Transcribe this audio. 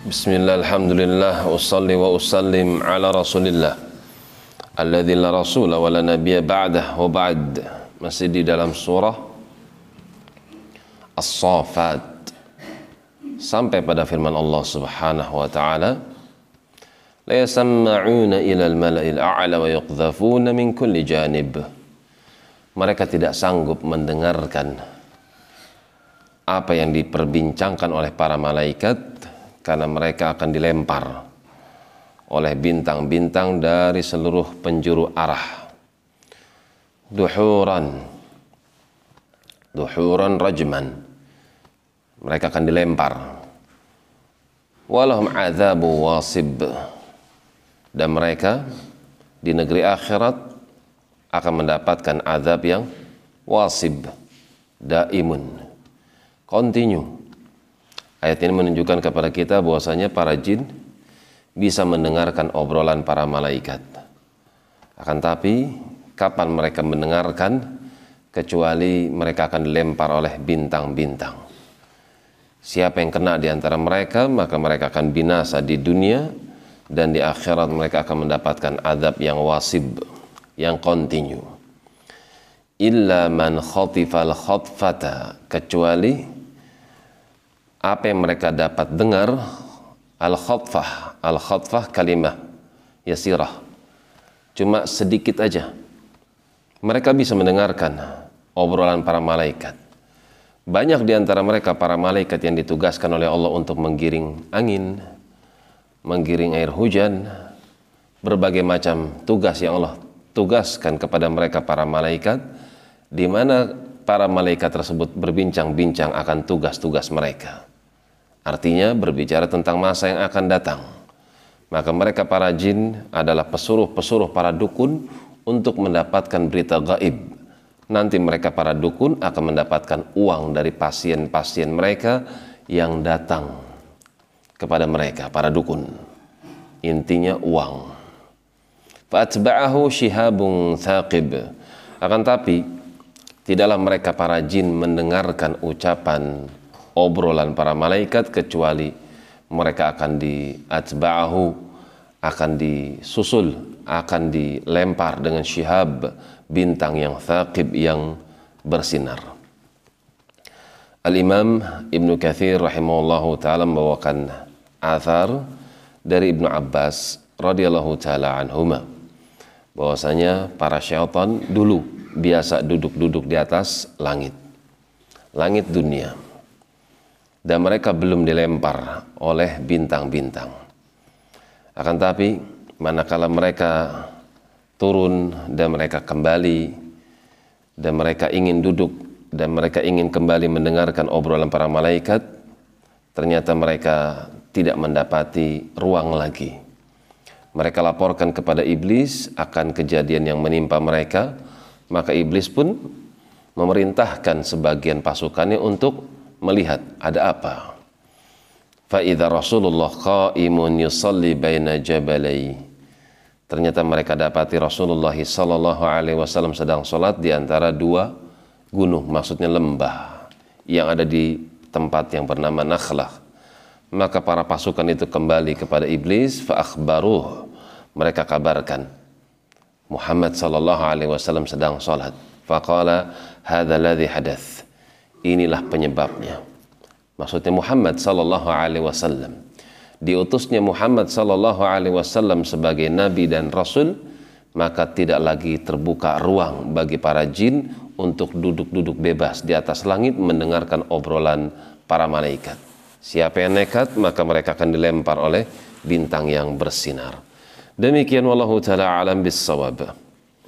Bismillah, alhamdulillah, usalli wa usallim ala rasulillah. Alladhi la rasula wa la nabiya ba'dah wa ba'd. Masih dalam surah As-Safat. Sampai pada firman Allah subhanahu wa ta'ala La yasamma'una ila al-mala'il a'la Mereka tidak sanggup mendengarkan apa yang diperbincangkan oleh para malaikat karena mereka akan dilempar oleh bintang-bintang dari seluruh penjuru arah. Duhuran, duhuran rajman. Mereka akan dilempar. Walahum azabu wasib. Dan mereka di negeri akhirat akan mendapatkan azab yang wasib, daimun, continue Ayat ini menunjukkan kepada kita bahwasanya para jin bisa mendengarkan obrolan para malaikat. Akan tapi kapan mereka mendengarkan kecuali mereka akan dilempar oleh bintang-bintang. Siapa yang kena di antara mereka maka mereka akan binasa di dunia dan di akhirat mereka akan mendapatkan adab yang wasib, yang kontinu. Illa man khotifal khotfata kecuali apa yang mereka dapat dengar al-khatfah al-khatfah kalimah yasirah. Cuma sedikit aja. Mereka bisa mendengarkan obrolan para malaikat. Banyak di antara mereka para malaikat yang ditugaskan oleh Allah untuk menggiring angin menggiring air hujan berbagai macam tugas yang Allah tugaskan kepada mereka para malaikat di mana para malaikat tersebut berbincang-bincang akan tugas-tugas mereka. Artinya berbicara tentang masa yang akan datang. Maka mereka para jin adalah pesuruh-pesuruh para dukun untuk mendapatkan berita gaib. Nanti mereka para dukun akan mendapatkan uang dari pasien-pasien mereka yang datang kepada mereka, para dukun. Intinya uang. Fa'atba'ahu shihabun thaqib. Akan tapi, tidaklah mereka para jin mendengarkan ucapan obrolan para malaikat kecuali mereka akan diatba'ahu akan disusul akan dilempar dengan syihab bintang yang thaqib yang bersinar. Al-Imam Ibnu Kathir rahimahullahu taala membawakan athar dari Ibnu Abbas radhiyallahu taala anhuma. Bahwasanya para syaitan dulu biasa duduk-duduk di atas langit. Langit dunia dan mereka belum dilempar oleh bintang-bintang. Akan tapi manakala mereka turun dan mereka kembali dan mereka ingin duduk dan mereka ingin kembali mendengarkan obrolan para malaikat, ternyata mereka tidak mendapati ruang lagi. Mereka laporkan kepada iblis akan kejadian yang menimpa mereka, maka iblis pun memerintahkan sebagian pasukannya untuk melihat ada apa. Fa'idha Rasulullah qa'imun yusalli baina jabalai. Ternyata mereka dapati Rasulullah sallallahu alaihi wasallam sedang salat di antara dua gunung, maksudnya lembah yang ada di tempat yang bernama Nakhlah. Maka para pasukan itu kembali kepada iblis fa akhbaruh. Mereka kabarkan Muhammad sallallahu alaihi wasallam sedang salat. Faqala hadza alladhi hadath inilah penyebabnya. Maksudnya Muhammad sallallahu alaihi wasallam. Diutusnya Muhammad sallallahu alaihi wasallam sebagai nabi dan rasul, maka tidak lagi terbuka ruang bagi para jin untuk duduk-duduk bebas di atas langit mendengarkan obrolan para malaikat. Siapa yang nekat, maka mereka akan dilempar oleh bintang yang bersinar. Demikian wallahu taala alam bis